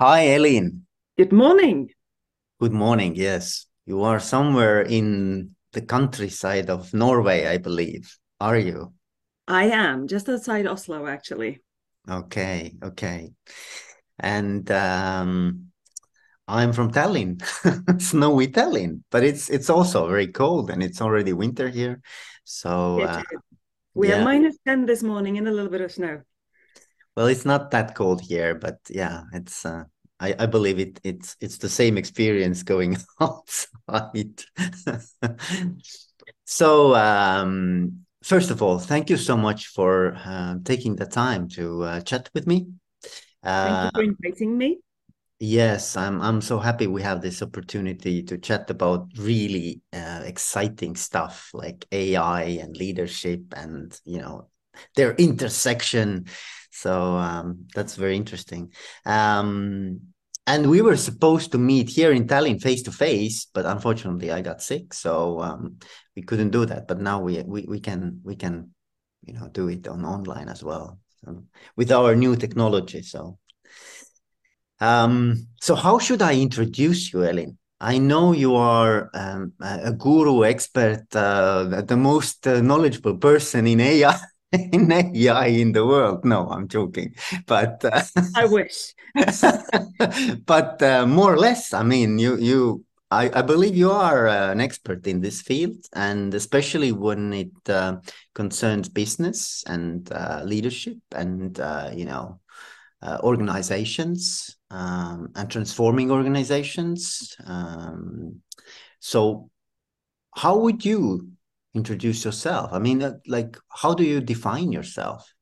Hi, Elin. Good morning. Good morning. Yes, you are somewhere in the countryside of Norway, I believe. Are you? I am just outside Oslo, actually. Okay, okay. And um, I'm from Tallinn, snowy Tallinn, but it's it's also very cold and it's already winter here. So uh. We have yeah, minus 10 this morning and a little bit of snow. Well, it's not that cold here, but yeah, it's uh, I, I believe it it's it's the same experience going outside. So, um, first of all, thank you so much for uh, taking the time to uh, chat with me. Thank Uh, you for inviting me. yes, I'm I'm so happy we have this opportunity to chat about really uh, exciting stuff like AI and leadership and you know their intersection. So um, that's very interesting. Um, and we were supposed to meet here in Tallinn face to face, but unfortunately I got sick, so um, we couldn't do that. But now we we we can we can you know do it on online as well so, with our new technology. So um, so how should I introduce you, Elin? I know you are um, a guru expert, uh, the most uh, knowledgeable person in AI AI in the world. No, I'm joking, but uh, I wish. but uh, more or less, I mean, you you I, I believe you are uh, an expert in this field, and especially when it uh, concerns business and uh, leadership and uh, you know uh, organizations um, and transforming organizations. Um, so, how would you introduce yourself? I mean, like, how do you define yourself?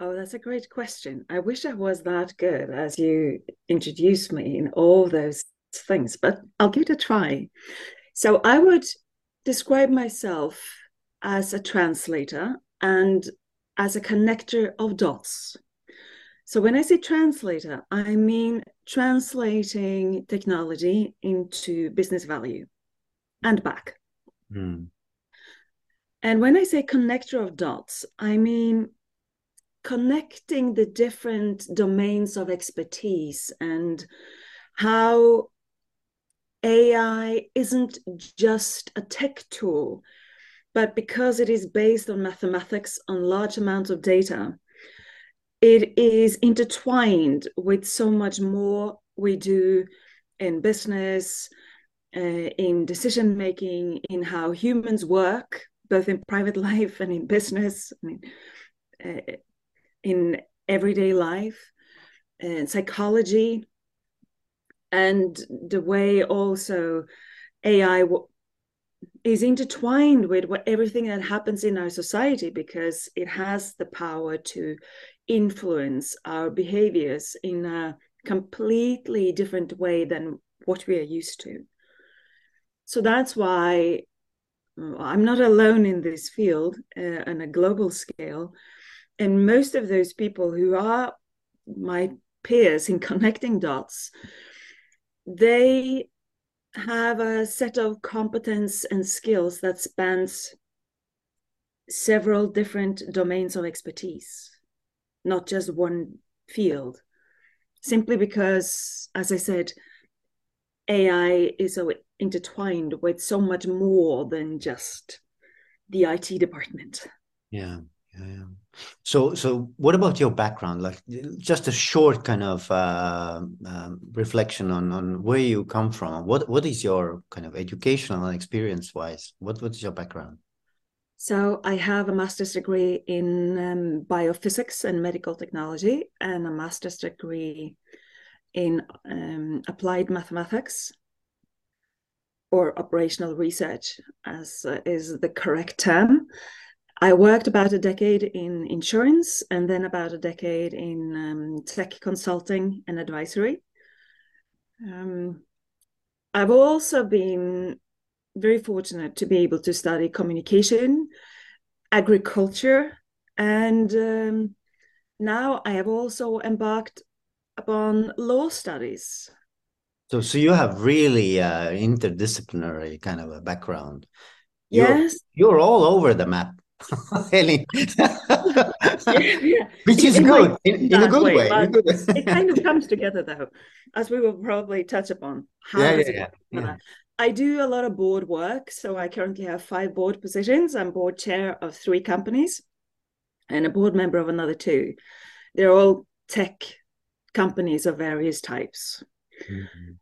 Oh, that's a great question. I wish I was that good as you introduced me in all those things, but I'll give it a try. So I would describe myself as a translator and as a connector of dots. So when I say translator, I mean translating technology into business value and back. Hmm. And when I say connector of dots, I mean connecting the different domains of expertise and how AI isn't just a tech tool, but because it is based on mathematics on large amounts of data, it is intertwined with so much more we do in business, uh, in decision making, in how humans work, both in private life and in business, I mean, uh, in everyday life, and psychology, and the way also AI is intertwined with what everything that happens in our society because it has the power to influence our behaviors in a completely different way than what we are used to. So that's why I'm not alone in this field uh, on a global scale. And most of those people who are my peers in connecting dots, they have a set of competence and skills that spans several different domains of expertise, not just one field. Simply because, as I said, AI is so intertwined with so much more than just the IT department. Yeah, yeah, yeah. So, so what about your background? Like, just a short kind of uh, um, reflection on on where you come from. What what is your kind of educational and experience wise? What what is your background? So I have a master's degree in um, biophysics and medical technology, and a master's degree in um, applied mathematics or operational research, as uh, is the correct term. I worked about a decade in insurance and then about a decade in um, tech consulting and advisory. Um, I've also been very fortunate to be able to study communication, agriculture, and um, now I have also embarked upon law studies. So, so you have really uh, interdisciplinary kind of a background. You're Yes, you're all over the map. Helen. yeah. Which is It good might in, in a good way, way. in but it kind of comes together though, as we will probably touch upon. How Yeah, yeah, it yeah, work together? yeah. I do a lot of board work. So I currently have five board positions. I'm board chair of three companies and a board member of another two. They're all tech companies of various types. Mhm.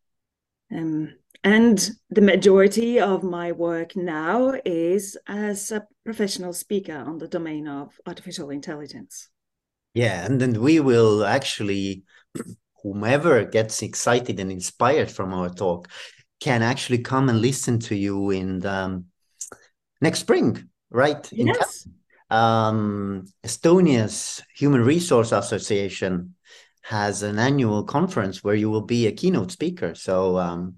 Um, and the majority of my work now is as a professional speaker on the domain of artificial intelligence. Yeah, and then we will actually, whomever gets excited and inspired from our talk, can actually come and listen to you in the, um, next spring, right? In Yes. um, Estonia's Human Resource Association has an annual conference where you will be a keynote speaker. So um,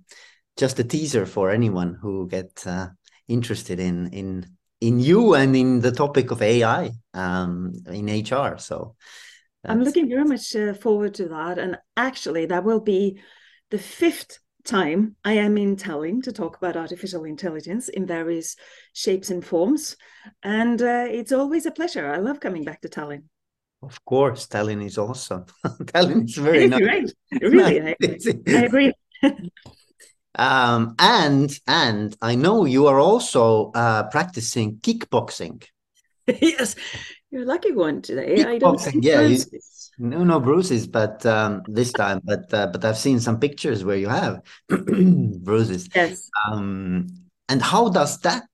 just a teaser for anyone who get uh, interested in in in you and in the topic of AI um, in HR. So I'm looking very much uh, forward to that. And actually, that will be the fifth time I am in Tallinn to talk about artificial intelligence in various shapes and forms. And uh, it's always a pleasure. I love coming back to Tallinn. Of course, Tallinn is awesome. Tallinn is very It's nice. great. Really, I, I agree. Um, and and I know you are also uh, practicing kickboxing. yes, you're a lucky one today. I don't Kickboxing, see yeah, you-. No, no bruises, but um, this time, but uh, but I've seen some pictures where you have bruises. Yes. Um, and how does that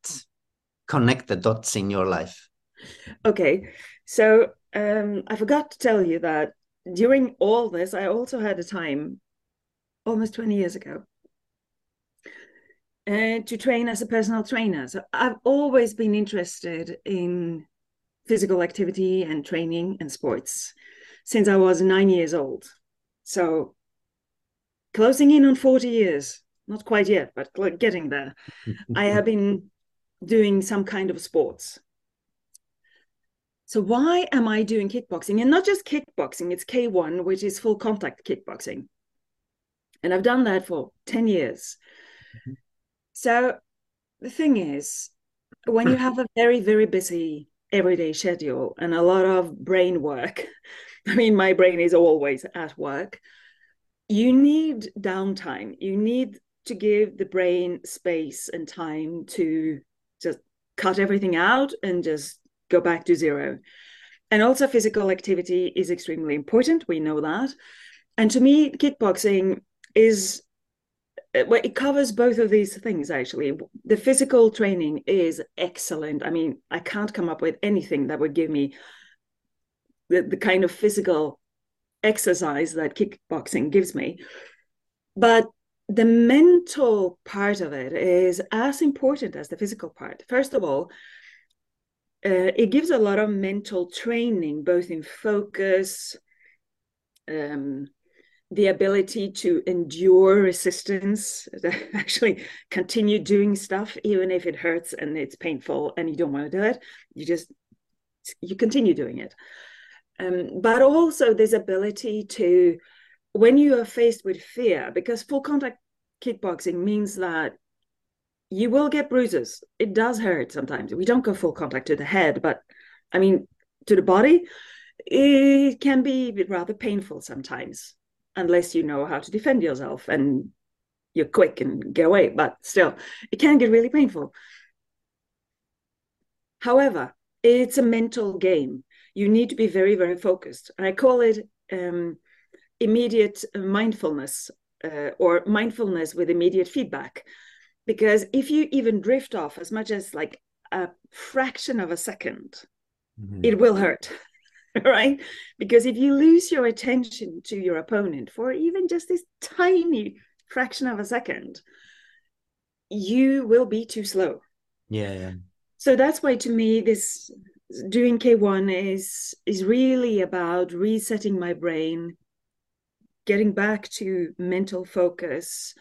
connect the dots in your life? Okay. So um, I forgot to tell you that during all this, I also had a time almost 20 years ago uh, to train as a personal trainer. So I've always been interested in physical activity and training and sports since I was nine years old. So closing in on 40 years, not quite yet, but getting there. I have been doing some kind of sports. So why am I doing kickboxing? And not just kickboxing, it's K1, which is full contact kickboxing. And I've done that for 10 years. Mhm. So the thing is, when you have a very, very busy everyday schedule and a lot of brain work, I mean, my brain is always at work, you need downtime. You need to give the brain space and time to just cut everything out and just go back to zero. And also, physical activity is extremely important. We know that. And to me, kickboxing is uh, well, it covers both of these things actually. The physical training is excellent. I mean, I can't come up with anything that would give me the, the kind of physical exercise that kickboxing gives me. But the mental part of it is as important as the physical part. First of all, uh, it gives a lot of mental training, both in focus, um, the ability to endure resistance, actually continue doing stuff, even if it hurts and it's painful and you don't want to do it. You just you continue doing it. Um, but also this ability to, when you are faced with fear, because full contact kickboxing means that you will get bruises. It does hurt sometimes. We don't go full contact to the head, but I mean, to the body, it can be rather painful sometimes, unless you know how to defend yourself and you're quick and get away. But still, it can get really painful. However, it's a mental game. You need to be very, very focused. And I call it um, immediate mindfulness uh, or mindfulness with immediate feedback because if you even drift off as much as like a fraction of a 2nd Mhm. it will hurt right because if you lose your attention to your opponent for even just this tiny fraction of a second you will be too slow Yeah, yeah. so that's why to me this doing k1 is is really about resetting my brain getting back to mental focus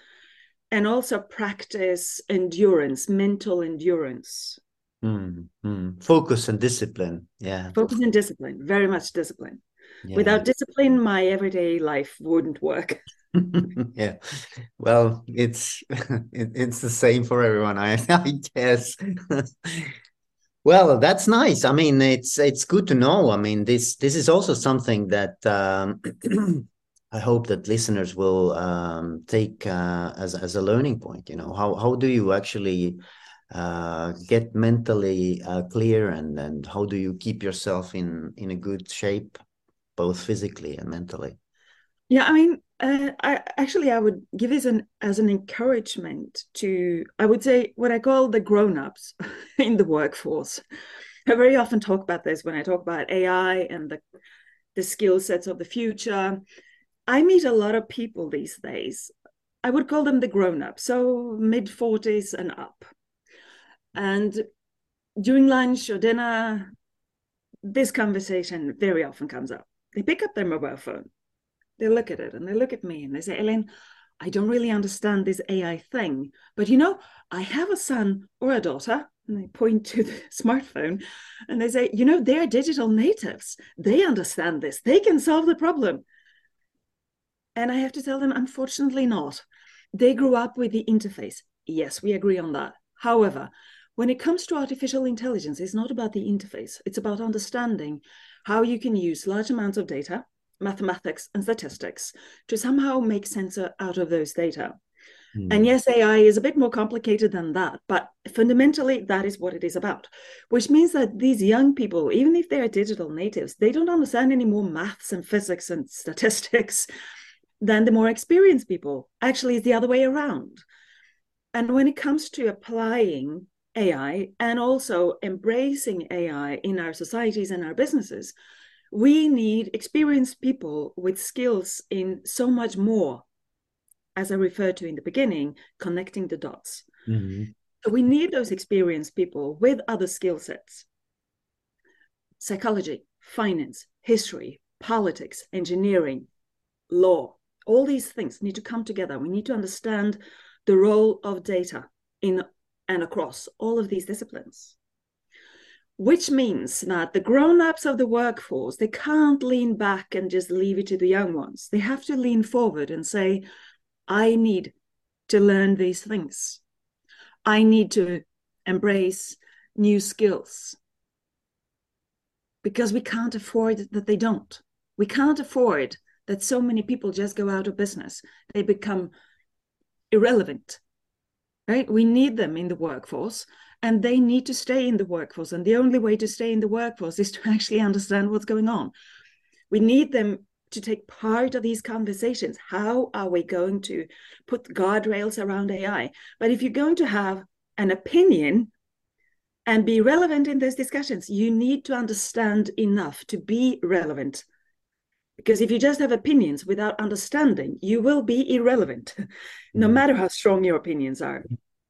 and also practice endurance mental endurance Mm, mm. Focus and discipline. Yeah. focus and discipline very much discipline yeah. without discipline my everyday life wouldn't work yeah. Well, it's it, it's the same for everyone, I, I guess. Well, that's nice. I mean, it's it's good to know. I mean, this this is also something that um, I hope that listeners will um, take uh, as as a learning point. You know, how how do you actually uh, get mentally uh, clear, and and how do you keep yourself in in a good shape, both physically and mentally? Yeah, I mean, uh, I actually I would give this an as an encouragement to I would say what I call the grown-ups in the workforce. I very often talk about this when I talk about AI and the the skill sets of the future. I meet a lot of people these days. I would call them the grown-ups, so mid 40s and up. And during lunch or dinner, this conversation very often comes up. They pick up their mobile phone they look at it and they look at me and they say, Elin, I don't really understand this AI thing, but you know, I have a son or a daughter, and they point to the smartphone and they say, you know, they're digital natives. They understand this, they can solve the problem. And I have to tell them, unfortunately, not. They grew up with the interface. Yes, we agree on that. However, when it comes to artificial intelligence, it's not about the interface, it's about understanding how you can use large amounts of data mathematics and statistics to somehow make sense out of those data. Mm. And yes, AI is a bit more complicated than that, but fundamentally, that is what it is about, which means that these young people, even if they're digital natives, they don't understand any more maths and physics and statistics than the more experienced people. Actually, it's the other way around. And when it comes to applying AI and also embracing AI in our societies and our businesses, we need experienced people with skills in so much more as i referred to in the beginning connecting the dots mm-hmm. so we need those experienced people with other skill sets psychology finance history politics engineering law all these things need to come together. We need to understand the role of data in and across all of these disciplines which means that the grown-ups of the workforce they can't lean back and just leave it to the young ones. They have to lean forward and say i need to learn these things. I need to embrace new skills. Because we can't afford that they don't. We can't afford that so many people just go out of business they become irrelevant right we need them in the workforce and they need to stay in the workforce. And the only way to stay in the workforce is to actually understand what's going on. We need them to take part of these conversations. How are we going to put guardrails around AI? But if you're going to have an opinion and be relevant in those discussions, you need to understand enough to be relevant. Because if you just have opinions without understanding, you will be irrelevant, no mm. matter how strong your opinions are.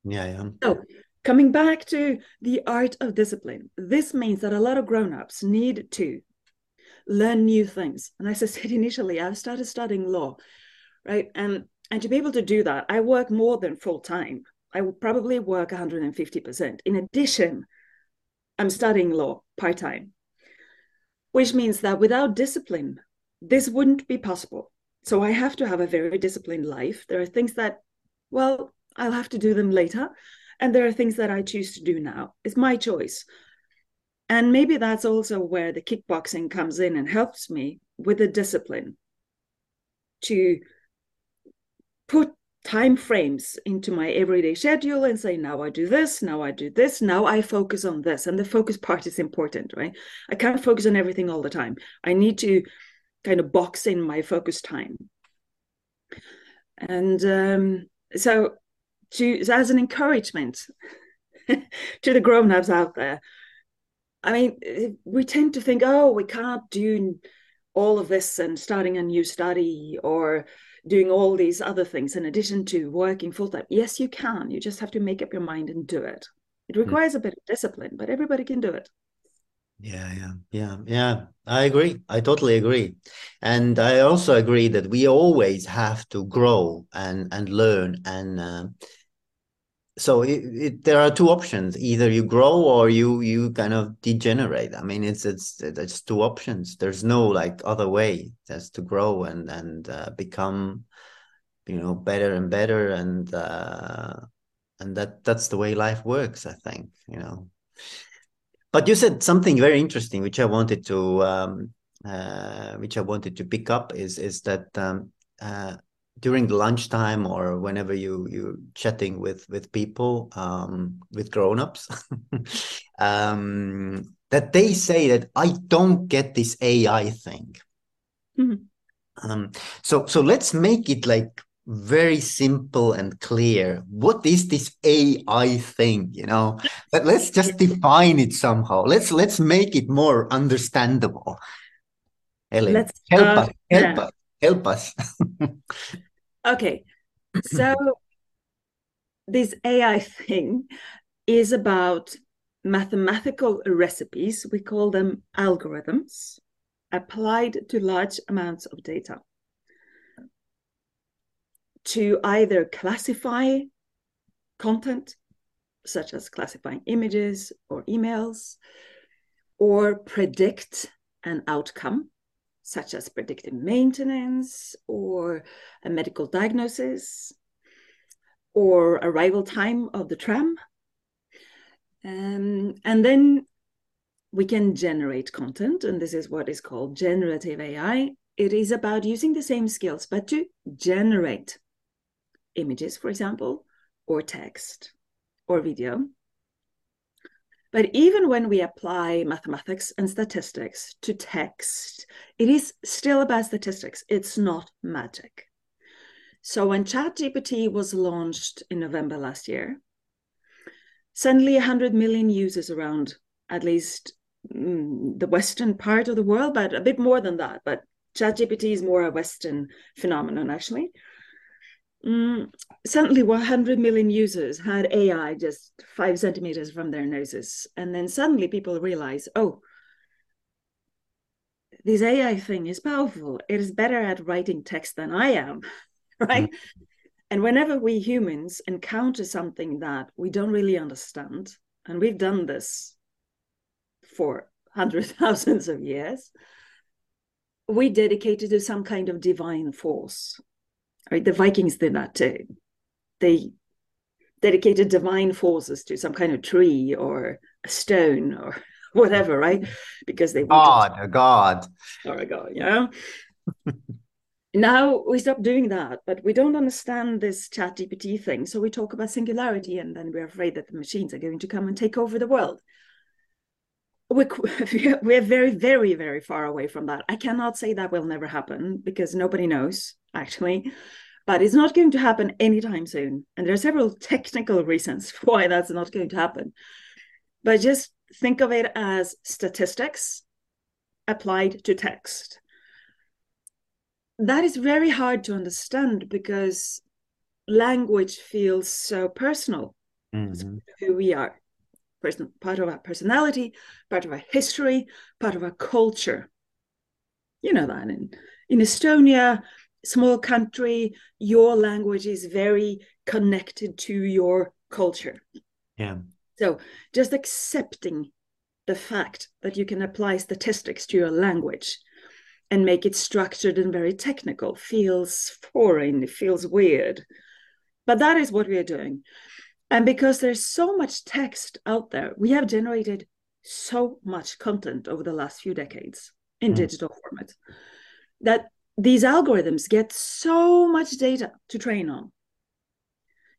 Yeah, yeah. So Coming back to the art of discipline, this means that a lot of grown-ups need to learn new things. And as I said initially, I've started studying law, right? And and to be able to do that, I work more than full time. I will probably work 150%. In addition, I'm studying law part time, which means that without discipline, this wouldn't be possible. So I have to have a very disciplined life. There are things that, well, I'll have to do them later and there are things that I choose to do now. It's my choice. And maybe that's also where the kickboxing comes in and helps me with the discipline to put time frames into my everyday schedule and say now i do this now i do this now i focus on this and the focus part is important right i can't focus on everything all the time i need to kind of box in my focus time and um, so to as an encouragement to the grown-ups out there i mean we tend to think oh we can't do all of this and starting a new study or doing all these other things in addition to working full-time yes you can you just have to make up your mind and do it it hmm. requires mm. a bit of discipline but everybody can do it yeah, yeah, yeah, yeah. I agree. I totally agree, and I also agree that we always have to grow and and learn and uh, so it, it, there are two options. Either you grow or you you kind of degenerate. I mean it's it's it's two options. There's no like other way just to grow and and uh, become you know better and better. And uh and that that's the way life works i think you know but you said something very interesting, which I wanted to um, uh, which I wanted to pick up is is that um, uh, during the lunchtime or whenever you you chatting with with people um, with grown-ups um, that they say that I don't get this AI thing. Mm-hmm. Um, so so let's make it like very simple and clear. What is this AI thing? You know, but let's just define it somehow. Let's let's make it more understandable. Elin, let's help uh, us, help yeah. us, help us. okay, so this AI thing is about mathematical recipes. We call them algorithms applied to large amounts of data to either classify content, such as classifying images or emails, or predict an outcome, such as predictive maintenance or a medical diagnosis or arrival time of the tram. Um, and then we can generate content, and this is what is called generative AI. It is about using the same skills, but to generate images, for example, or text or video. But even when we apply mathematics and statistics to text, it is still about statistics. It's not magic. So when ChatGPT was launched in November last year, suddenly 100 million users around at least mm, the western part of the world, but a bit more than that. But ChatGPT is more a Western phenomenon, actually. Mm, suddenly 100 million users had AI just five centimeters from their noses. And then suddenly people realize, oh, this AI thing is powerful. It is better at writing text than I am, right? Mm-hmm. And whenever we humans encounter something that we don't really understand, and we've done this for hundreds, thousands of years, we dedicate it to some kind of divine force right? The Vikings did that too. They dedicated divine forces to some kind of tree or a stone or whatever, right? Because they God, a god, or a god, yeah. now we stop doing that, but we don't understand this ChatGPT thing. So we talk about singularity and then we're afraid that the machines are going to come and take over the world. We're, we're very, very, very far away from that. I cannot say that will never happen because nobody knows, actually but it's not going to happen anytime soon. And there are several technical reasons why that's not going to happen. But just think of it as statistics applied to text. That is very hard to understand because language feels so personal. Mm-hmm. who we are, Person, part of our personality, part of our history, part of our culture. You know that in in Estonia, small country, your language is very connected to your culture. Yeah. So just accepting the fact that you can apply statistics to your language and make it structured and very technical feels foreign, it feels weird. But that is what we are doing. And because there's so much text out there, we have generated so much content over the last few decades in mm. digital format that these algorithms get so much data to train on.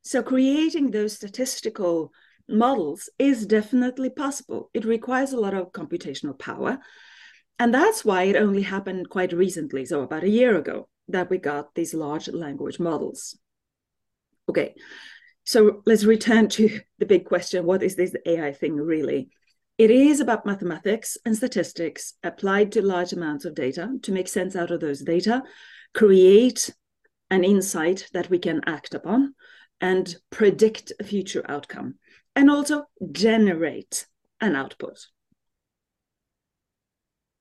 So creating those statistical models is definitely possible. It requires a lot of computational power. And that's why it only happened quite recently, so about a year ago, that we got these large language models. Okay, so let's return to the big question what is this AI thing really? It is about mathematics and statistics applied to large amounts of data to make sense out of those data, create an insight that we can act upon, and predict a future outcome, and also generate an output.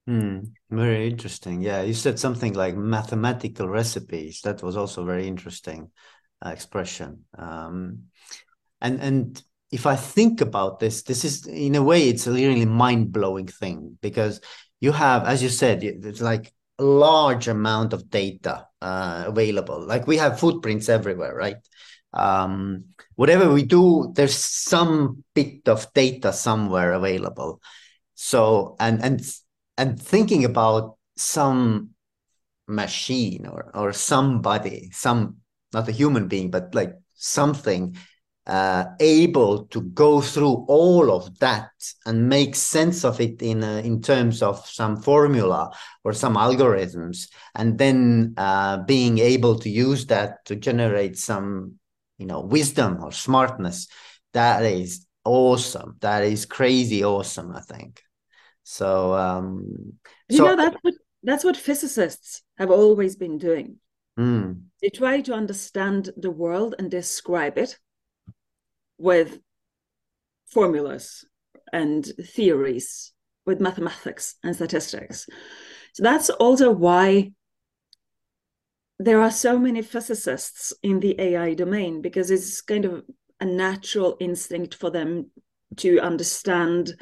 Hmm, very interesting. Yeah, you said something like mathematical recipes. That was also very interesting expression. Um, and and if I think about this, this is in a way it's a really mind blowing thing because you have, as you said, it's like a large amount of data uh, available. Like we have footprints everywhere, right? Um, whatever we do, there's some bit of data somewhere available. So and and and thinking about some machine or or somebody, some not a human being, but like something uh, able to go through all of that and make sense of it in uh, in terms of some formula or some algorithms, and then uh, being able to use that to generate some you know wisdom or smartness. That is awesome. That is crazy awesome. I think. So um, you so, know that's what that's what physicists have always been doing. Mm. They try to understand the world and describe it with formulas and theories, with mathematics and statistics. So that's also why there are so many physicists in the AI domain because it's kind of a natural instinct for them to understand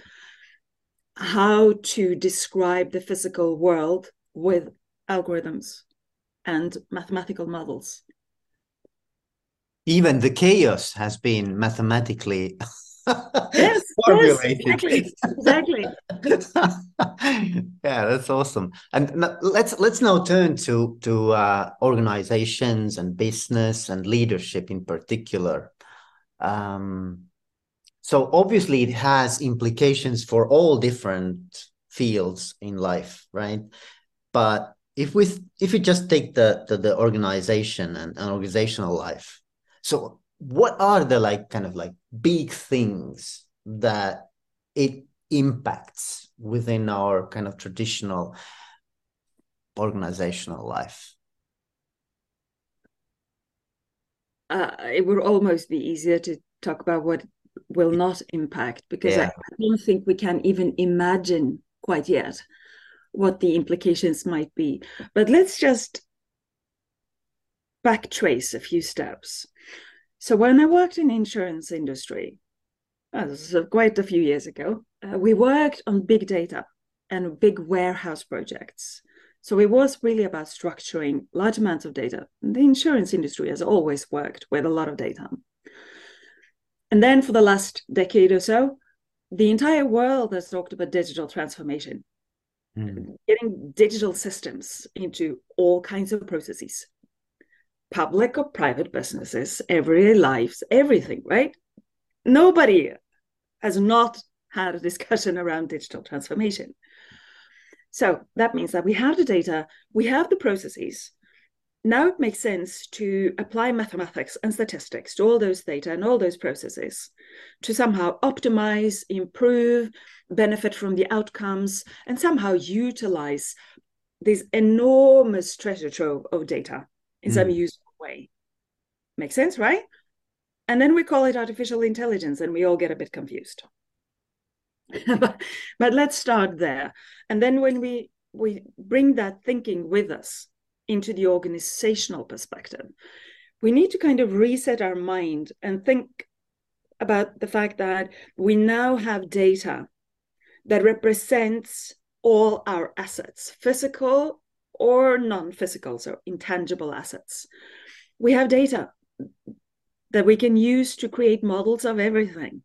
how to describe the physical world with algorithms and mathematical models even the chaos has been mathematically yes, formulated. Yes, exactly. exactly. yeah, that's awesome. And let's let's now turn to to uh, organizations and business and leadership in particular. Um, so obviously, it has implications for all different fields in life, right? But if we if we just take the the, the organization and, and organizational life, so what are the like kind of like big things that it impacts within our kind of traditional organizational life? Uh, it would almost be easier to talk about what will not impact because yeah. I, I don't think we can even imagine quite yet what the implications might be. But let's just backtrace a few steps. So when I worked in insurance industry, uh, this is quite a few years ago, uh, we worked on big data and big warehouse projects. So it was really about structuring large amounts of data. The insurance industry has always worked with a lot of data. And then for the last decade or so, the entire world has talked about digital transformation, mm. getting digital systems into all kinds of processes public or private businesses, everyday lives, everything, right? Nobody has not had a discussion around digital transformation. So that means that we have the data, we have the processes. Now it makes sense to apply mathematics and statistics to all those data and all those processes to somehow optimize, improve, benefit from the outcomes, and somehow utilize this enormous treasure trove of data in mm. some useful way. Makes sense, right? And then we call it artificial intelligence and we all get a bit confused. but, but let's start there. And then when we we bring that thinking with us into the organizational perspective, we need to kind of reset our mind and think about the fact that we now have data that represents all our assets, physical or non-physical, so intangible assets. We have data that we can use to create models of everything,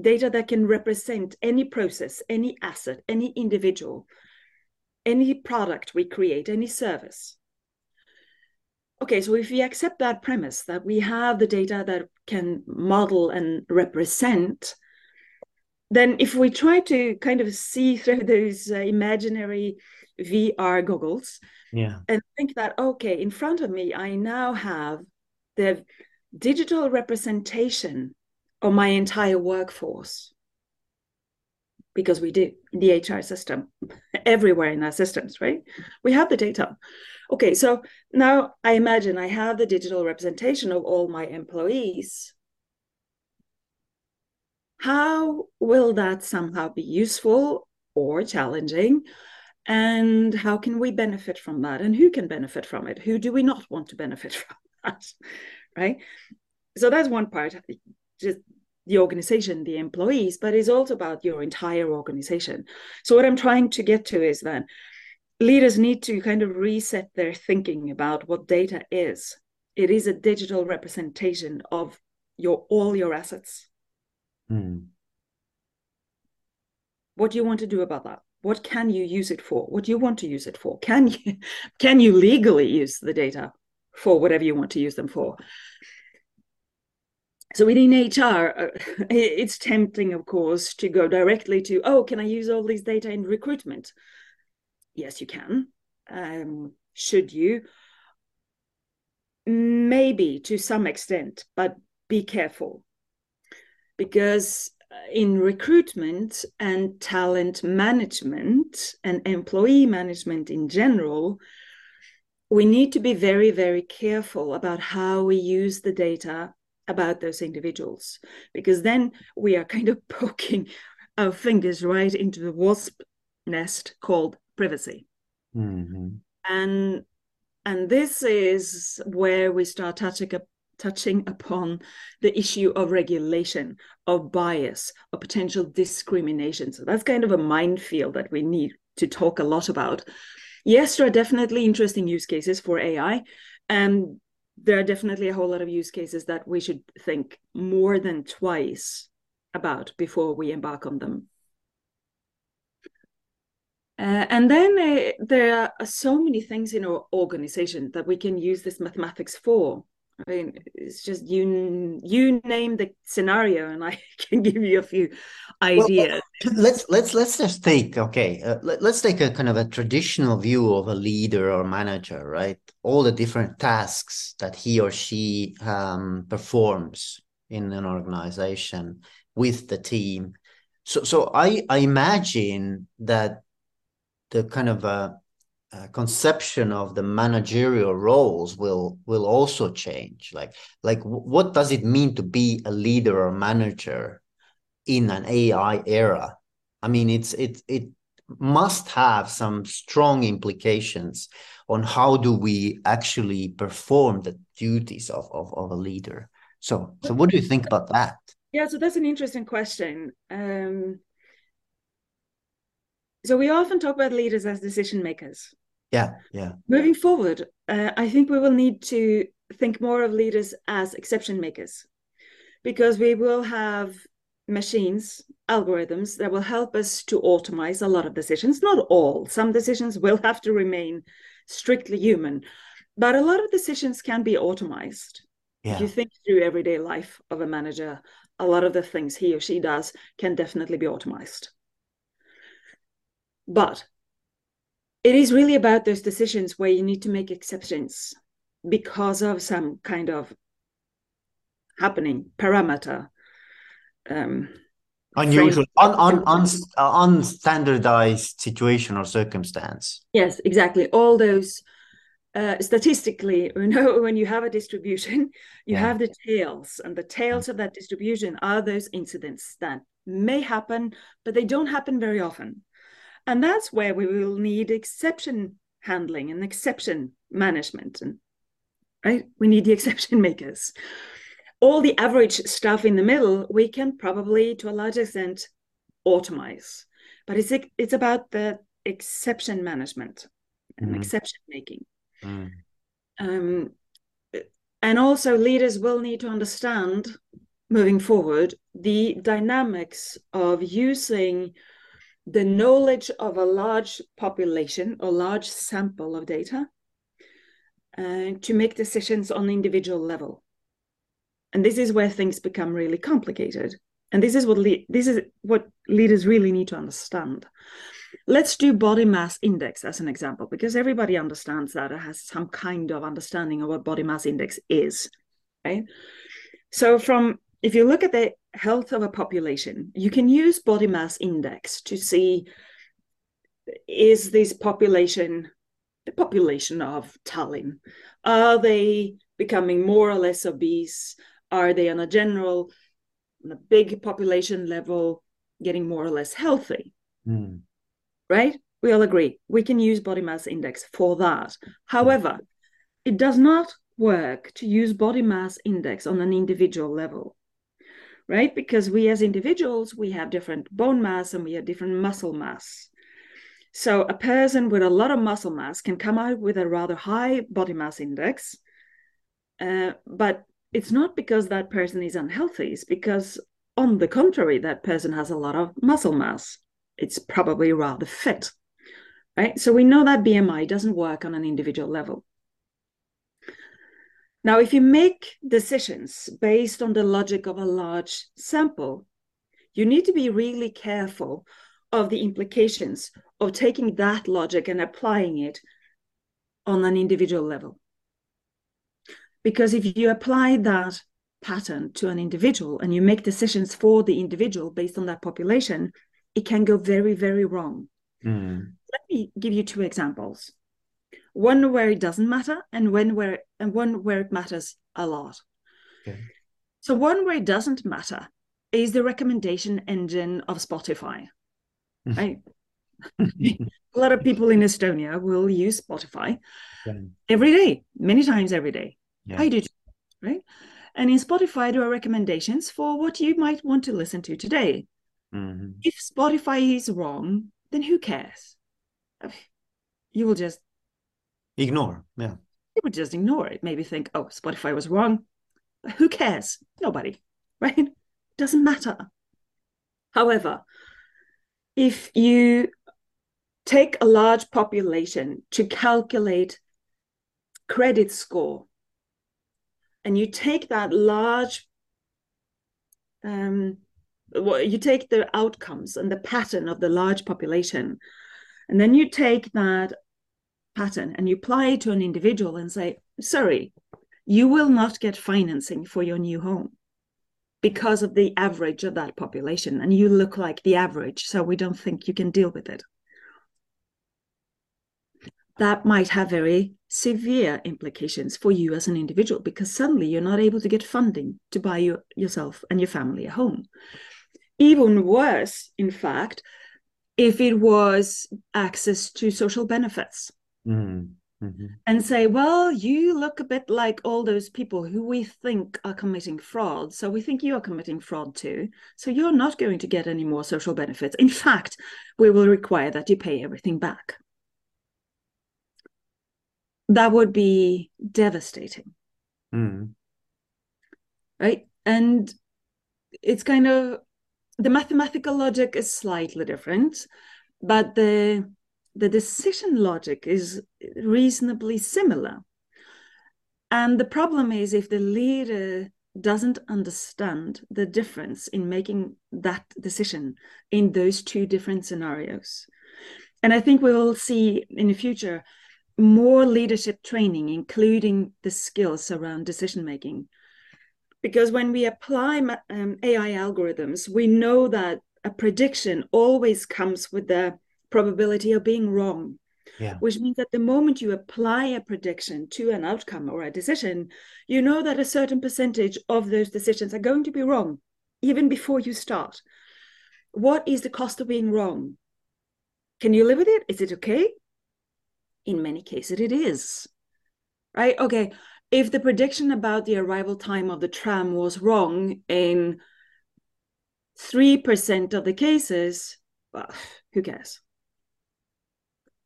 data that can represent any process, any asset, any individual, any product we create, any service. Okay, so if we accept that premise that we have the data that can model and represent, then if we try to kind of see through those uh, imaginary VR goggles. Yeah. And think that, okay, in front of me, I now have the digital representation of my entire workforce. Because we do in the HR system, everywhere in our systems, right? We have the data. Okay, so now I imagine I have the digital representation of all my employees. How will that somehow be useful or challenging and how can we benefit from that and who can benefit from it who do we not want to benefit from that right so that's one part just the organization the employees but it's also about your entire organization. So what i'm trying to get to is that leaders need to kind of reset their thinking about what data is. It is a digital representation of your all your assets. Mm what do you want to do about that? What can you use it for? What do you want to use it for? Can you can you legally use the data for whatever you want to use them for so within hr uh, it's tempting of course to go directly to oh can i use all these data in recruitment? Yes you can. Um, should you? Maybe to some extent but be careful. Because in recruitment and talent management and employee management in general, we need to be very, very careful about how we use the data about those individuals, because then we are kind of poking our fingers right into the wasp nest called privacy. Mm-hmm. And and this is where we start touching touching upon the issue of regulation, of bias, of potential discrimination. So that's kind of a minefield that we need to talk a lot about. Yes, there are definitely interesting use cases for AI. And there are definitely a whole lot of use cases that we should think more than twice about before we embark on them. Uh, and then uh, there are so many things in our organization that we can use this mathematics for. I mean, it's just you you name the scenario, and I can give you a few ideas. Let's let's let's just take okay. Uh, let, us take a kind of a traditional view of a leader or manager, right? All the different tasks that he or she um, performs in an organization with the team. So so I I imagine that the kind of a, uh, conception of the managerial roles will will also change like like what does it mean to be a leader or manager in an ai era. I mean it's it it must have some strong implications on how do we actually perform the duties of, of, of a leader. So so what do you think about that? Yeah so that's an interesting question. Um so we often talk about leaders as decision makers. Yeah, yeah. Moving forward, uh, I think we will need to think more of leaders as exception makers because we will have machines, algorithms that will help us to automate a lot of decisions. Not all, some decisions will have to remain strictly human, but a lot of decisions can be automated. Yeah. If you think through everyday life of a manager, a lot of the things he or she does can definitely be automated. But it is really about those decisions where you need to make exceptions because of some kind of happening parameter um, unusual un, un, un, uh, unstandardized situation or circumstance yes exactly all those uh, statistically you know when you have a distribution you yeah. have the tails and the tails of that distribution are those incidents that may happen but they don't happen very often and that's where we will need exception handling and exception management. And right, we need the exception makers. All the average stuff in the middle, we can probably, to a large extent, automate. But it's it's about the exception management and mm. exception making. Mm. Um, and also, leaders will need to understand moving forward the dynamics of using the knowledge of a large population or large sample of data uh, to make decisions on individual level and this is where things become really complicated and this is what le- this is what leaders really need to understand let's do body mass index as an example because everybody understands that or has some kind of understanding of what body mass index is right so from if you look at the health of a population, you can use body mass index to see is this population the population of Tallinn? Are they becoming more or less obese? Are they on a general, on a big population level, getting more or less healthy? Mm. Right? We all agree we can use body mass index for that. However, it does not work to use body mass index on an individual level right? Because we as individuals, we have different bone mass and we have different muscle mass. So a person with a lot of muscle mass can come out with a rather high body mass index, uh, but it's not because that person is unhealthy. It's because, on the contrary, that person has a lot of muscle mass. it's probably rather fit. Right. So we know that BMI doesn't work on an individual level. Now, if you make decisions based on the logic of a large sample, you need to be really careful of the implications of taking that logic and applying it on an individual level. Because if you apply that pattern to an individual and you make decisions for the individual based on that population, it can go very, very wrong. Mm. Let me give you two examples. One where it doesn't matter and one where and one where it matters a lot. Okay. So one where it doesn't matter is the recommendation engine of Spotify. Right? a lot of people in Estonia will use Spotify yeah. every day, many times every day. Yeah. I do, right? And in Spotify, there are recommendations for what you might want to listen to today. Mm-hmm. If Spotify is wrong, then who cares? You will just ignore. Yeah. You would just ignore it. Maybe think, oh, Spotify was wrong. Who cares? Nobody, right? Doesn't matter. However, if you take a large population to calculate credit score and you take that large um, you take the outcomes and the pattern of the large population and then you take that pattern and you apply it to an individual and say sorry you will not get financing for your new home because of the average of that population and you look like the average so we don't think you can deal with it. That might have very severe implications for you as an individual because suddenly you're not able to get funding to buy your, yourself and your family a home. Even worse, in fact, if it was access to social benefits. Mm-hmm. Mm-hmm. And say, well, you look a bit like all those people who we think are committing fraud. So we think you are committing fraud too. So you're not going to get any more social benefits. In fact, we will require that you pay everything back that would be devastating. Mm. Right. And it's kind of the mathematical logic is slightly different, but the the decision logic is reasonably similar. And the problem is if the leader doesn't understand the difference in making that decision in those two different scenarios. And I think we will see in the future more leadership training, including the skills around decision making. Because when we apply um, AI algorithms, we know that a prediction always comes with the probability of being wrong. Yeah. Which means that the moment you apply a prediction to an outcome or a decision, you know that a certain percentage of those decisions are going to be wrong, even before you start. What is the cost of being wrong? Can you live with it? Is it okay? In many cases it is right okay if the prediction about the arrival time of the tram was wrong in 3% of the cases well who cares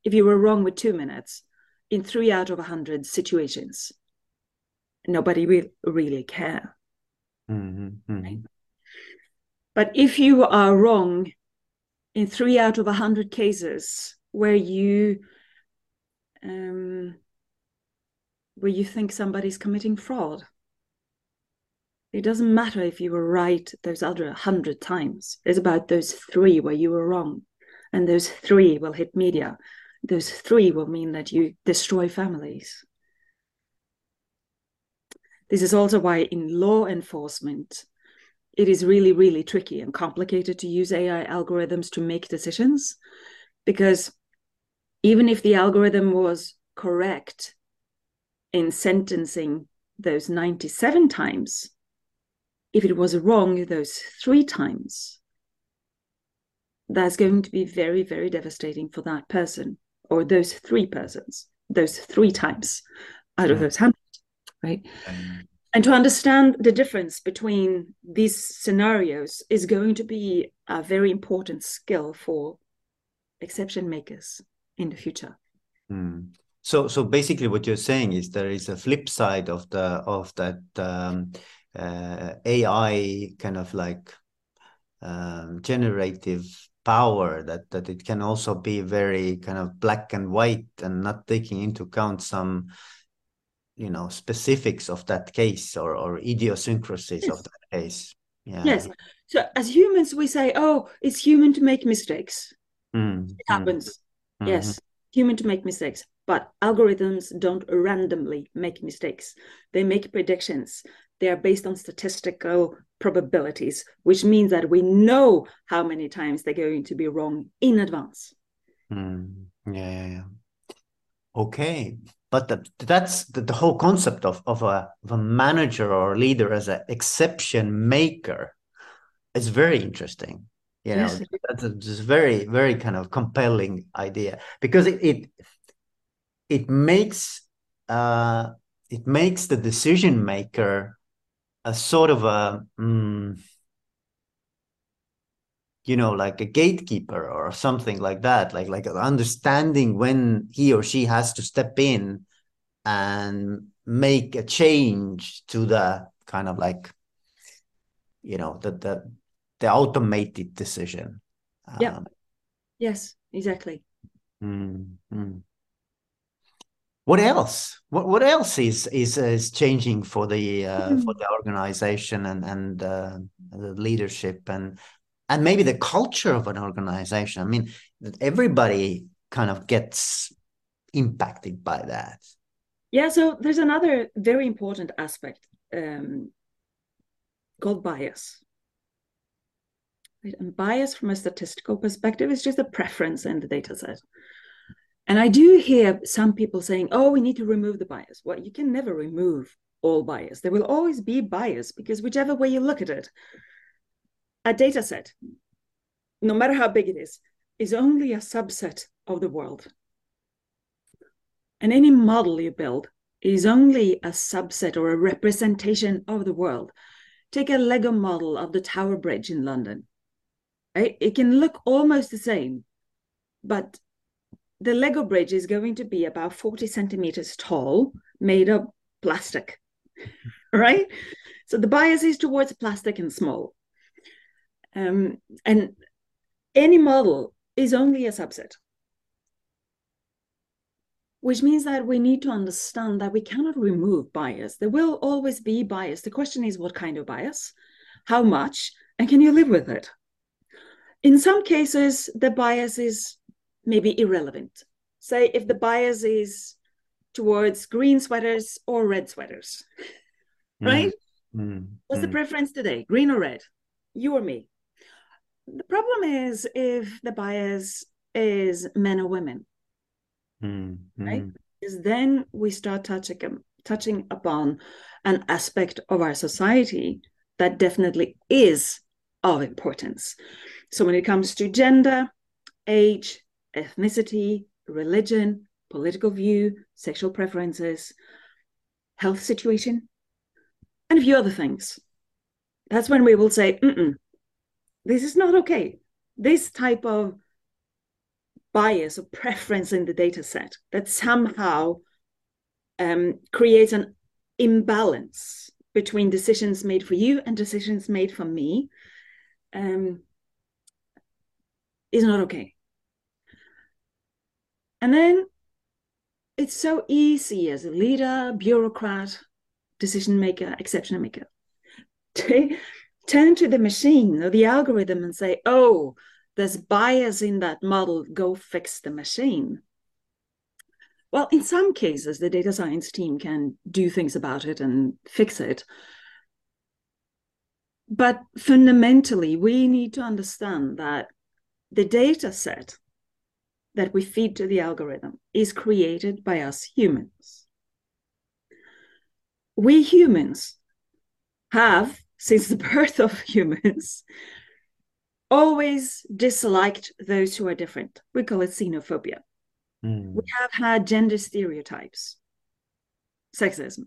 if you were wrong with 2 minutes in 3 out of 100 situations nobody will really care mm-hmm, mm-hmm. Right? but if you are wrong in 3 out of 100 cases where you um, where you think somebody's committing fraud. It doesn't matter if you were right those other hundred times. It's about those three where you were wrong. And those three will hit media. Those three will mean that you destroy families. This is also why in law enforcement, it is really, really tricky and complicated to use AI algorithms to make decisions because even if the algorithm was correct in sentencing those 97 times, if it was wrong those three times, that's going to be very, very devastating for that person or those three persons, those three times out of those hundred, right? And to understand the difference between these scenarios is going to be a very important skill for exception makers in the future. Mm. So, so basically, what you're saying is there is a flip side of the of that um, uh, AI kind of like um, generative power that that it can also be very kind of black and white and not taking into account some you know specifics of that case or or idiosyncrasies yes. of that case yeah yes so as humans we say oh it's human to make mistakes mm. it happens mm. Yes human to make mistakes but algorithms don't randomly make mistakes. They make predictions. They are based on statistical probabilities which means that we know how many times they're going to be wrong in advance. Mm. yeah, yeah, yeah. Okay but the, that's the, the, whole concept of, of, a, of a manager or a leader as an exception maker is very interesting you know yes. that's a just very very kind of compelling idea because it it, it makes uh it makes the decision maker a sort of a mm, you know like a gatekeeper or something like that like like understanding when he or she has to step in and make a change to the kind of like you know the the the automated decision yeah um, yes exactly mm-hmm. what else what what else is is is changing for the uh, mm-hmm. for the organization and and uh, the leadership and and maybe the culture of an organization. I mean, everybody kind of gets impacted by that. Yeah, so there's another very important aspect um, called bias. And bias from a statistical perspective is just a preference in the data set. And I do hear some people saying, oh, we need to remove the bias. Well, you can never remove all bias. There will always be bias because whichever way you look at it, a data set, no matter how big it is, is only a subset of the world. And any model you build is only a subset or a representation of the world. Take a Lego model of the Tower Bridge in London. It can look almost the same, but the Lego bridge is going to be about 40 centimeters tall, made of plastic, right? So the bias is towards plastic and small. Um, and any model is only a subset, which means that we need to understand that we cannot remove bias. There will always be bias. The question is what kind of bias, how much, and can you live with it? In some cases, the bias is maybe irrelevant. Say if the bias is towards green sweaters or red sweaters, mm. right? Mm. What's mm. the preference today, green or red? You or me? the problem is if the bias is men or women, mm, right? Because then we start touching touching upon an aspect of our society that definitely is of importance. So when it comes to gender, age, ethnicity, religion, political view, sexual preferences, health situation, and a few other things. That's when we will say, this is not okay. This type of bias or preference in the data set that somehow um, creates an imbalance between decisions made for you and decisions made for me um, is not okay. And then it's so easy as a leader, bureaucrat, decision maker, exception maker to, turn to the machine or the algorithm and say, oh, there's bias in that model, go fix the machine. Well, in some cases, the data science team can do things about it and fix it. But fundamentally, we need to understand that the data set that we feed to the algorithm is created by us humans. We humans have since the birth of humans, always disliked those who are different. We call it xenophobia. Mm. We have had gender stereotypes, sexism,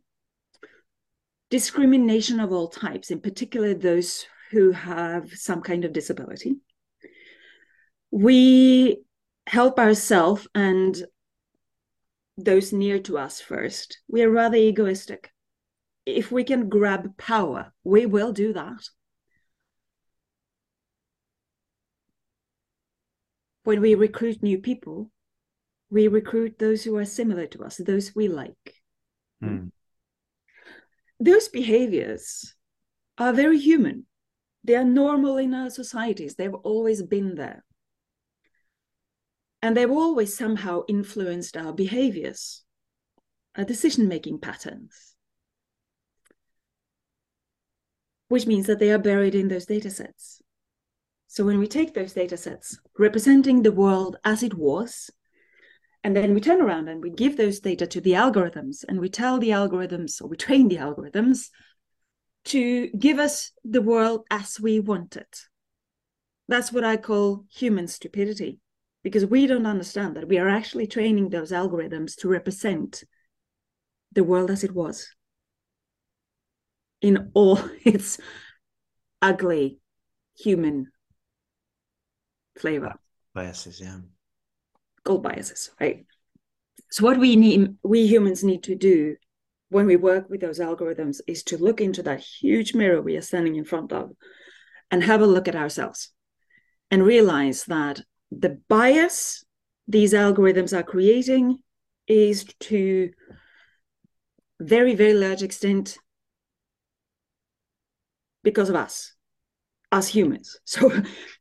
discrimination of all types, in particular those who have some kind of disability. We help ourselves and those near to us first. We are rather egoistic if we can grab power, we will do that. when we recruit new people, we recruit those who are similar to us, those we like. Mm. Those behaviors are very human. They are normal in our societies. They've always been there. And they've always somehow influenced our behaviors, our decision making patterns, which means that they are buried in those data sets. So when we take those data sets representing the world as it was, and then we turn around and we give those data to the algorithms and we tell the algorithms or we train the algorithms to give us the world as we want it. That's what I call human stupidity, because we don't understand that we are actually training those algorithms to represent the world as it was in all its ugly human flavor. Biases, yeah. Gold biases, right? So what we need, we humans need to do when we work with those algorithms is to look into that huge mirror we are standing in front of and have a look at ourselves and realize that the bias these algorithms are creating is to very very large extent because of us as humans. So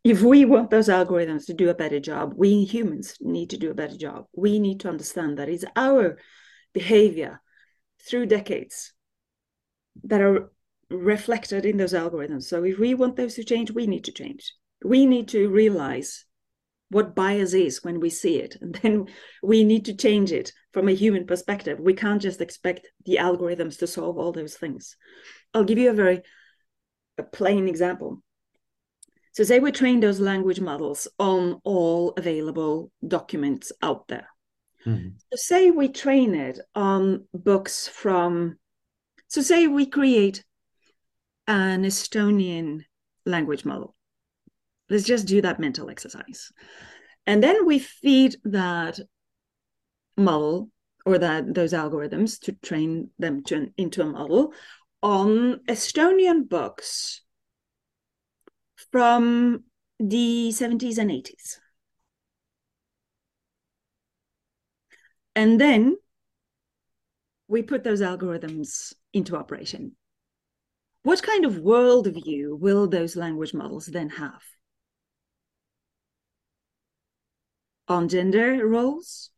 if we want those algorithms to do a better job, we humans need to do a better job. We need to understand that it's our behavior through decades that are reflected in those algorithms. So if we want those to change, we need to change. We need to realize what bias is when we see it. And then we need to change it from a human perspective. We can't just expect the algorithms to solve all those things. I'll give you a very a plain example. So say we train those language models on all available documents out there. Mm-hmm. So say we train it on books from, so say we create an Estonian language model. Let's just do that mental exercise. And then we feed that model or that those algorithms to train them to, into a model on Estonian books from the 70s and 80s. And then we put those algorithms into operation. What kind of worldview will those language models then have? On gender roles,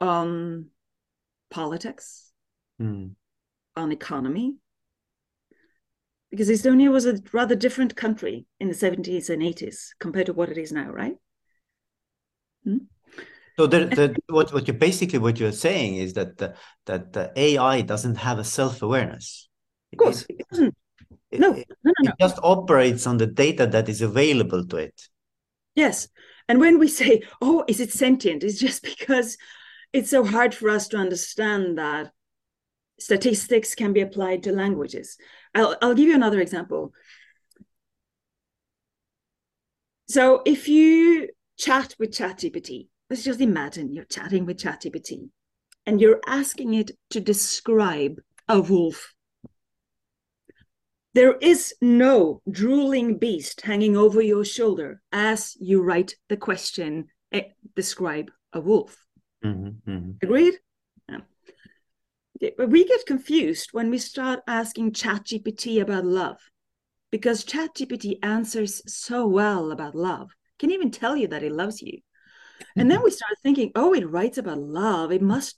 on politics, Mm. on economy, because Estonia was a rather different country in the 70s and 80s compared to what it is now, right? Hmm? So the, the what what you basically what you're saying is that the, that the AI doesn't have a self awareness. Of course, it, it doesn't. It, no, no, no, no. it just operates on the data that is available to it. Yes, and when we say, "Oh, is it sentient?" It's just because it's so hard for us to understand that statistics can be applied to languages. I'll, I'll give you another example. So if you chat with ChatGPT, let's just imagine you're chatting with ChatGPT and you're asking it to describe a wolf. There is no drooling beast hanging over your shoulder as you write the question, eh, describe a wolf. Mm-hmm, mm-hmm. Agreed? We get confused when we start asking ChatGPT about love because ChatGPT answers so well about love, can even tell you that it loves you. And then we start thinking, oh, it writes about love. It must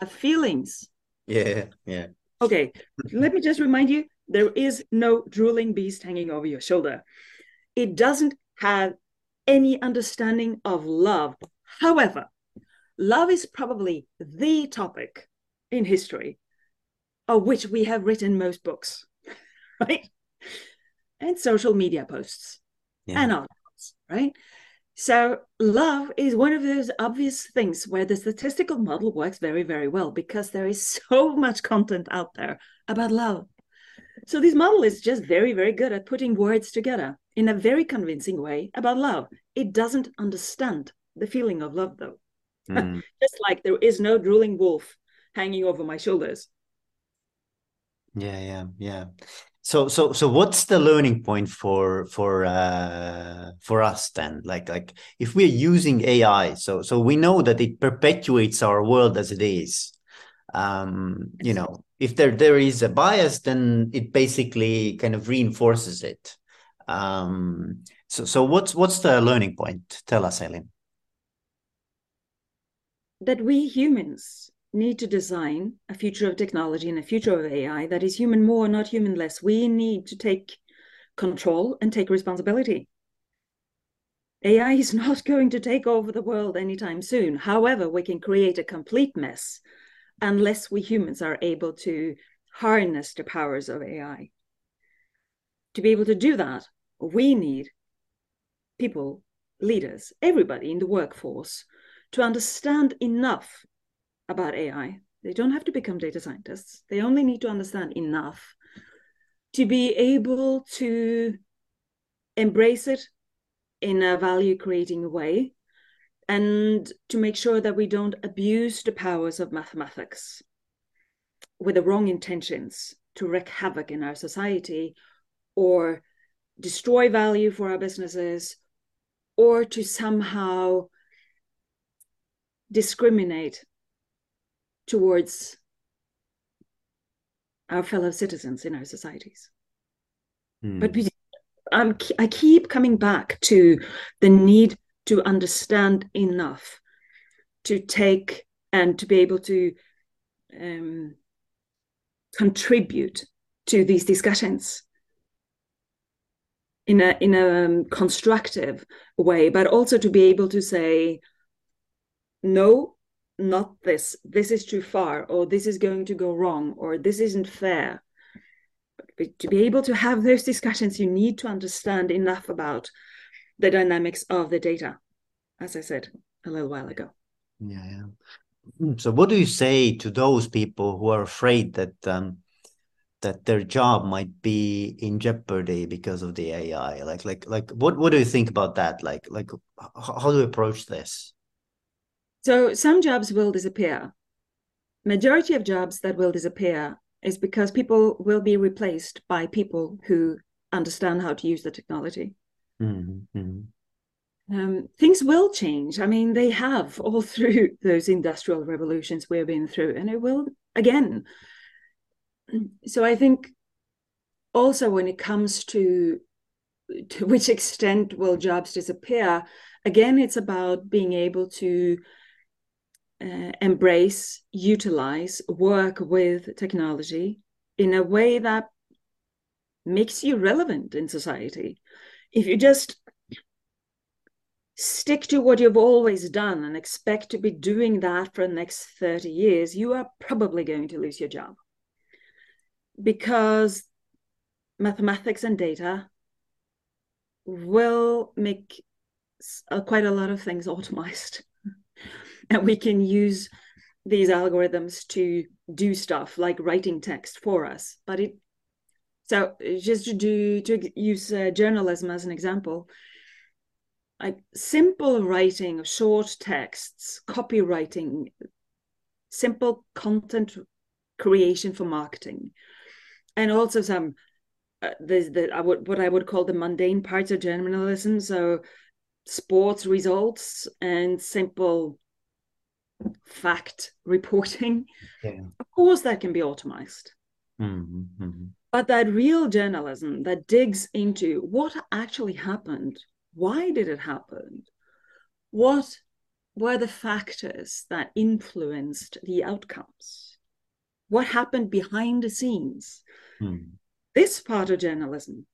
have feelings. Yeah, yeah. Okay, let me just remind you there is no drooling beast hanging over your shoulder. It doesn't have any understanding of love. However, love is probably the topic in history of which we have written most books, right? And social media posts yeah. and articles, right? So, love is one of those obvious things where the statistical model works very, very well because there is so much content out there about love. So, this model is just very, very good at putting words together in a very convincing way about love. It doesn't understand the feeling of love, though. Mm. just like there is no drooling wolf hanging over my shoulders. Yeah, yeah, yeah. so so so what's the learning point for for uh for us then? Like like if we're using ai so so we know that it perpetuates our world as it is um you know if there there is a bias then it basically kind of reinforces it. Um so so what's what's the learning point? Tell us Elin that we humans need to design a future of technology and a future of AI that is human more, not human less. We need to take control and take responsibility. AI is not going to take over the world anytime soon. However, we can create a complete mess unless we humans are able to harness the powers of AI. To be able to do that, we need people, leaders, everybody in the workforce to understand enough about AI. They don't have to become data scientists. They only need to understand enough to be able to embrace it in a value creating way and to make sure that we don't abuse the powers of mathematics with the wrong intentions to wreak havoc in our society or destroy value for our businesses or to somehow discriminate towards our fellow citizens in our societies. Mm. But we, I'm, I keep coming back to the need to understand enough to take and to be able to um, contribute to these discussions in a in a um, constructive way, but also to be able to say, no, not this this is too far or this is going to go wrong or this isn't fair. But to be able to have those discussions you need to understand enough about the dynamics of the data as i said a little while ago. Yeah yeah. Hmm, so what do you say to those people who are afraid that um, that their job might be in jeopardy because of the ai like like like what what do you think about that? Like like how do you approach this so some jobs will disappear. Majority of jobs that will disappear is because people will be replaced by people who understand how to use the technology. Mm-hmm. mm-hmm. Um, things will change. I mean, they have all through those industrial revolutions we've been through, and it will again. So I think also when it comes to to which extent will jobs disappear, again, it's about being able to uh, embrace, utilize, work with technology in a way that makes you relevant in society. If you just stick to what you've always done and expect to be doing that for the next 30 years, you are probably going to lose your job. Because mathematics and data will make uh, quite a lot of things automized and we can use these algorithms to do stuff like writing text for us. But it so just to do to use uh, journalism as an example like simple writing of short texts copywriting simple content creation for marketing and also some uh, there's the I would what I would call the mundane parts of journalism. So sports results and simple fact reporting. Yeah. Of course, that can be automated, Mm-hmm, mm-hmm. But that real journalism that digs into what actually happened, why did it happen, what were the factors that influenced the outcomes, what happened behind the scenes. Mm. This part of journalism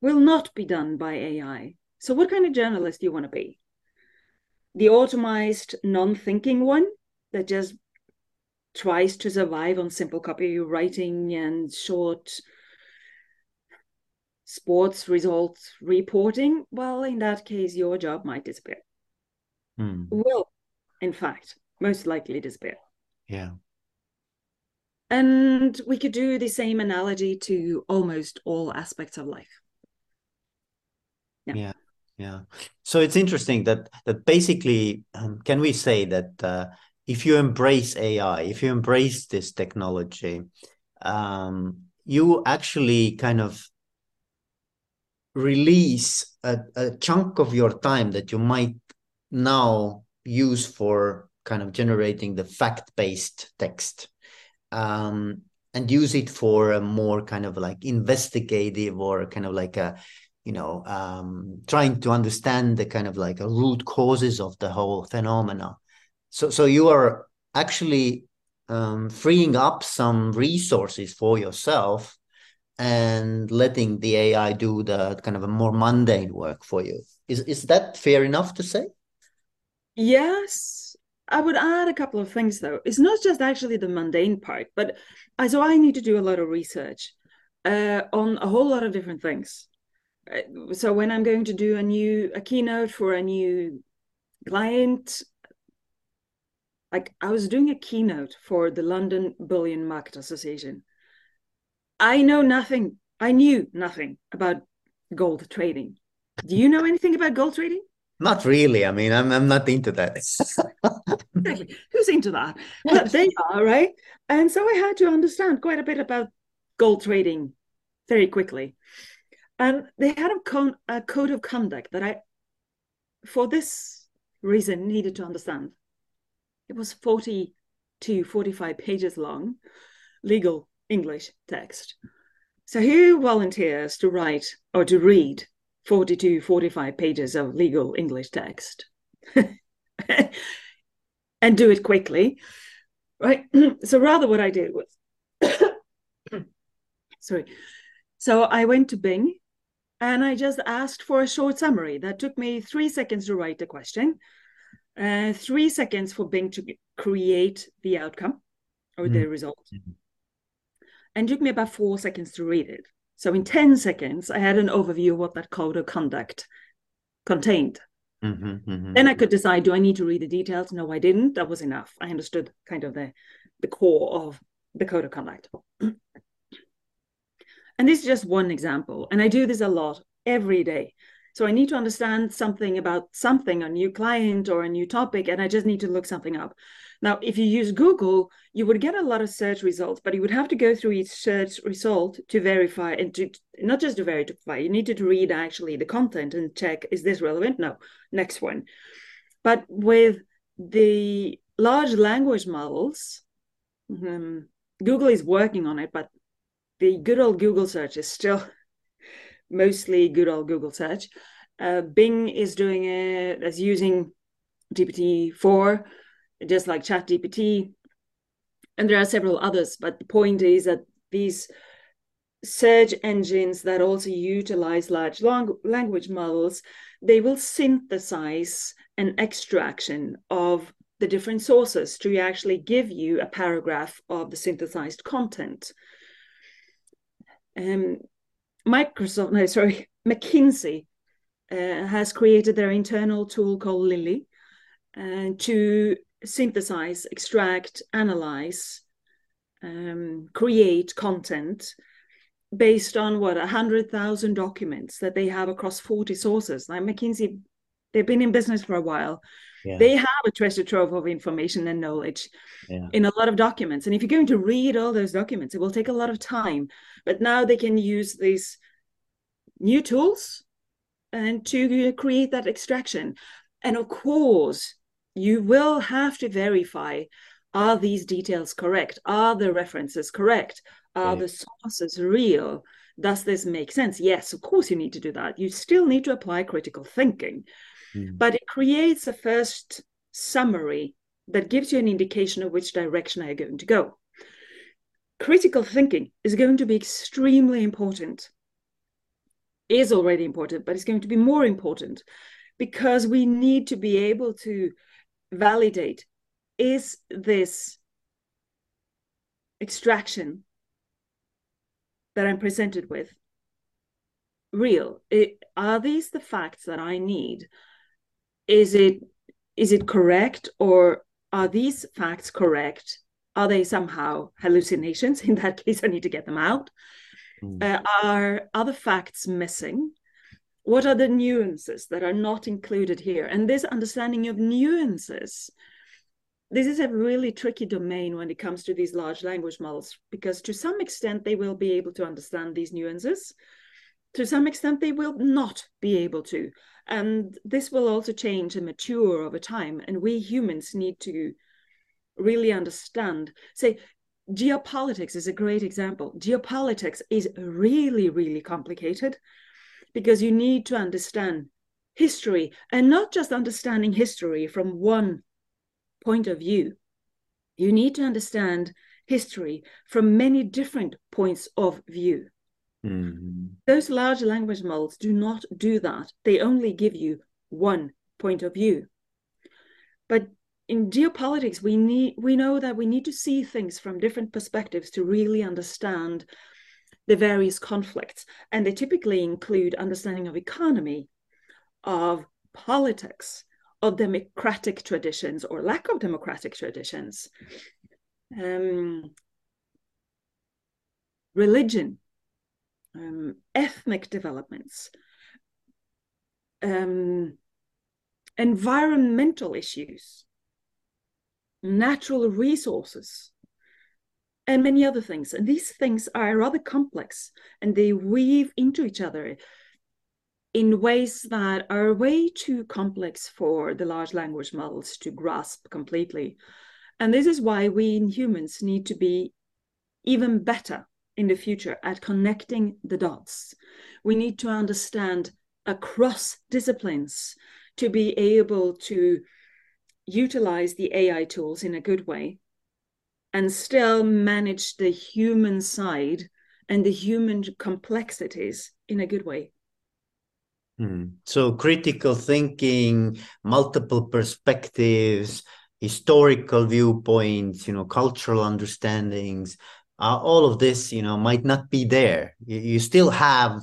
will not be done by AI. So, what kind of journalist do you want to be? The automized non-thinking one that just tries to survive on simple copywriting and short sports results reporting, well, in that case, your job might disappear. Hmm. Will, in fact, most likely disappear. Yeah. And we could do the same analogy to almost all aspects of life. Yeah. yeah yeah. So it's interesting that that basically um, can we say that uh, if you embrace ai if you embrace this technology um, you actually kind of release a, a chunk of your time that you might now use for kind of generating the fact-based text um, and use it for a more kind of like investigative or kind of like a you know um, trying to understand the kind of like root causes of the whole phenomena so so you are actually um, freeing up some resources for yourself and letting the AI do the kind of a more mundane work for you. Is is that fair enough to say? Yes. I would add a couple of things though. It's not just actually the mundane part, but I, so I need to do a lot of research uh, on a whole lot of different things. Uh, so when I'm going to do a new a keynote for a new client, like I was doing a keynote for the London Bullion Market Association. I know nothing. I knew nothing about gold trading. Do you know anything about gold trading? Not really. I mean, I'm I'm not into that. exactly. Who's into that? But they are, right? And so I had to understand quite a bit about gold trading very quickly. And they had a, con- a code of conduct that I, for this reason, needed to understand. It was 40 to 45 pages long, legal English text. So who volunteers to write or to read 42, 45 pages of legal English text and do it quickly? Right. so rather what I did was sorry. So I went to Bing and I just asked for a short summary that took me three seconds to write the question, uh, three seconds for Bing to create the outcome or mm. the result. Mm-hmm and took me about four seconds to read it. So in 10 seconds, I had an overview of what that code of conduct contained. Mm-hmm, mm-hmm. Then I could decide, do I need to read the details? No, I didn't. That was enough. I understood kind of the, the core of the code of conduct. and this is just one example. And I do this a lot every day. So I need to understand something about something, a new client or a new topic, and I just need to look something up. Now, if you use Google, you would get a lot of search results, but you would have to go through each search result to verify and to not just to verify, you needed to read actually the content and check is this relevant? No, next one. But with the large language models, um, Google is working on it, but the good old Google search is still mostly good old Google search. Uh, Bing is doing it as using GPT-4 just like ChatGPT. And there are several others, but the point is that these search engines that also utilize large long- language models, they will synthesize an extraction of the different sources to actually give you a paragraph of the synthesized content. Um, Microsoft, no, sorry, McKinsey uh, has created their internal tool called Lilli uh, to synthesize, extract, analyze, um, create content based on what a hundred thousand documents that they have across 40 sources. Like McKinsey, they've been in business for a while. Yeah. They have a treasure trove of information and knowledge yeah. in a lot of documents. And if you're going to read all those documents, it will take a lot of time. But now they can use these new tools and to create that extraction. And of course, you will have to verify are these details correct? Are the references correct? Are the sources real? Does this make sense? Yes, of course, you need to do that. You still need to apply critical thinking, mm. but it creates a first summary that gives you an indication of which direction you going to go. Critical thinking is going to be extremely important, is already important, but it's going to be more important because we need to be able to validate is this extraction that I'm presented with real? It, are these the facts that I need? Is it is it correct or are these facts correct? Are they somehow hallucinations? In that case, I need to get them out. Mm. Uh, are other facts missing? what are the nuances that are not included here and this understanding of nuances this is a really tricky domain when it comes to these large language models because to some extent they will be able to understand these nuances to some extent they will not be able to and this will also change and mature over time and we humans need to really understand say geopolitics is a great example geopolitics is really really complicated because you need to understand history and not just understanding history from one point of view. You need to understand history from many different points of view. Mm-hmm. Those large language models do not do that. They only give you one point of view. But in geopolitics, we need we know that we need to see things from different perspectives to really understand the various conflicts. And they typically include understanding of economy, of politics, of democratic traditions or lack of democratic traditions, um, religion, um, ethnic developments, um, environmental issues, natural resources, and many other things. And these things are rather complex and they weave into each other in ways that are way too complex for the large language models to grasp completely. And this is why we in humans need to be even better in the future at connecting the dots. We need to understand across disciplines to be able to utilize the AI tools in a good way and still manage the human side and the human complexities in a good way. Mm. So critical thinking, multiple perspectives, historical viewpoints, you know, cultural understandings, uh, all of this, you know, might not be there. You, you, still have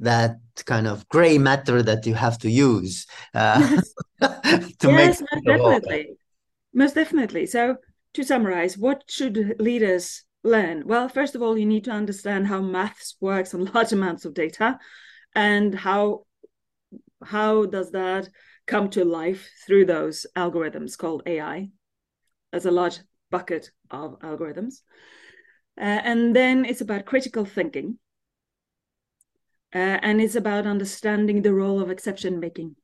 that kind of gray matter that you have to use uh, yes. to yes, make most definitely, most definitely. So to summarize, what should leaders learn? Well, first of all, you need to understand how maths works on large amounts of data and how how does that come to life through those algorithms called AI as a large bucket of algorithms. Uh, and then it's about critical thinking. Uh, and it's about understanding the role of exception making.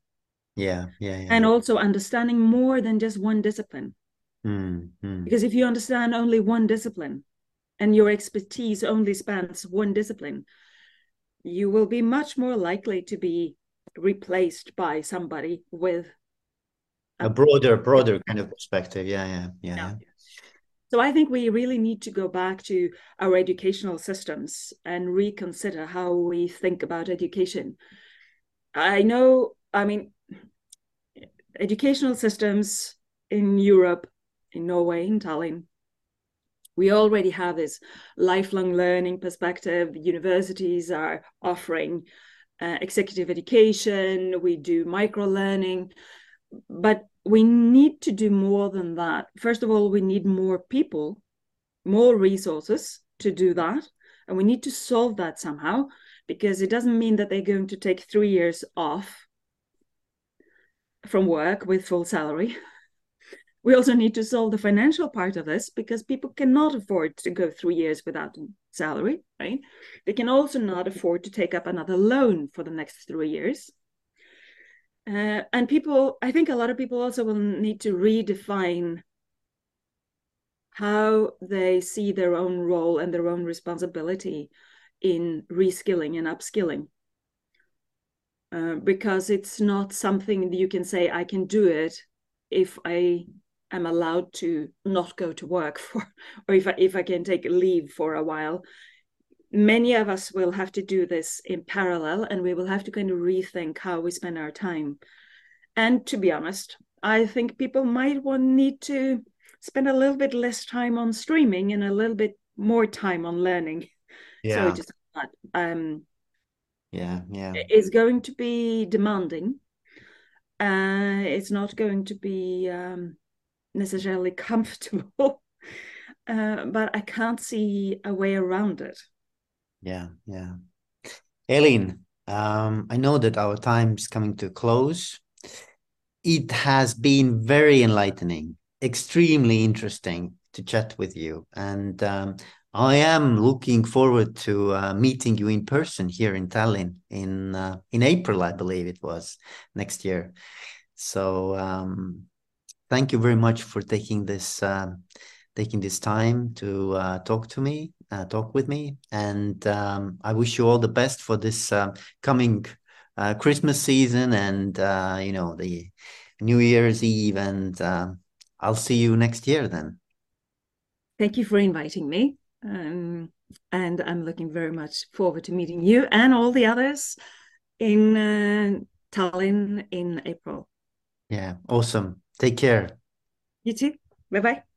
Yeah, yeah, yeah. And also understanding more than just one discipline. Mm, mm. Because if you understand only one discipline and your expertise only spans one discipline, you will be much more likely to be replaced by somebody with a, a broader broader kind of perspective yeah yeah yeah, yeah. So i think we really need to go back to our educational systems and reconsider how we think about education. I know i mean educational systems in europe in norway in tallinn we already have this lifelong learning perspective. Universities are offering uh, executive education, we do micro learning, but we need to do more than that. First of all, we need more people, more resources to do that. And we need to solve that somehow because it doesn't mean that they're going to take three years off from work with full salary. We also need to solve the financial part of this because people cannot afford to go three years without salary, right? They can also not afford to take up another loan for the next three years. Uh, and people, I think a lot of people also will need to redefine how they see their own role and their own responsibility in reskilling and upskilling. Uh, because it's not something you can say, I can do it if I am allowed to not go to work for or if I, if I can take leave for a while many of us will have to do this in parallel and we will have to kind of rethink how we spend our time. And to be honest i think people might want need to spend a little bit less time on streaming and a little bit more time on learning. Yeah. so just um yeah yeah. is going to be demanding. Uh it's not going to be um necessarily comfortable, uh, but I can't see a way around it. Yeah, yeah. Elin, um, I know that our time's coming to a close. It has been very enlightening extremely interesting to chat with you. And um, I am looking forward to uh, meeting you in person here in Tallinn in uh, in April, I believe it was next year. So um, thank you very much for taking this uh, taking this time to uh, talk to me, uh, talk with me, and um, I wish you all the best for this uh, coming Christmas season and you know the New Year's Eve, and I'll see you next year then. Thank you for inviting me. Um, and I'm looking very much forward to meeting you and all the others in uh, Tallinn in April. Yeah, awesome. Take care. You too. Bye bye.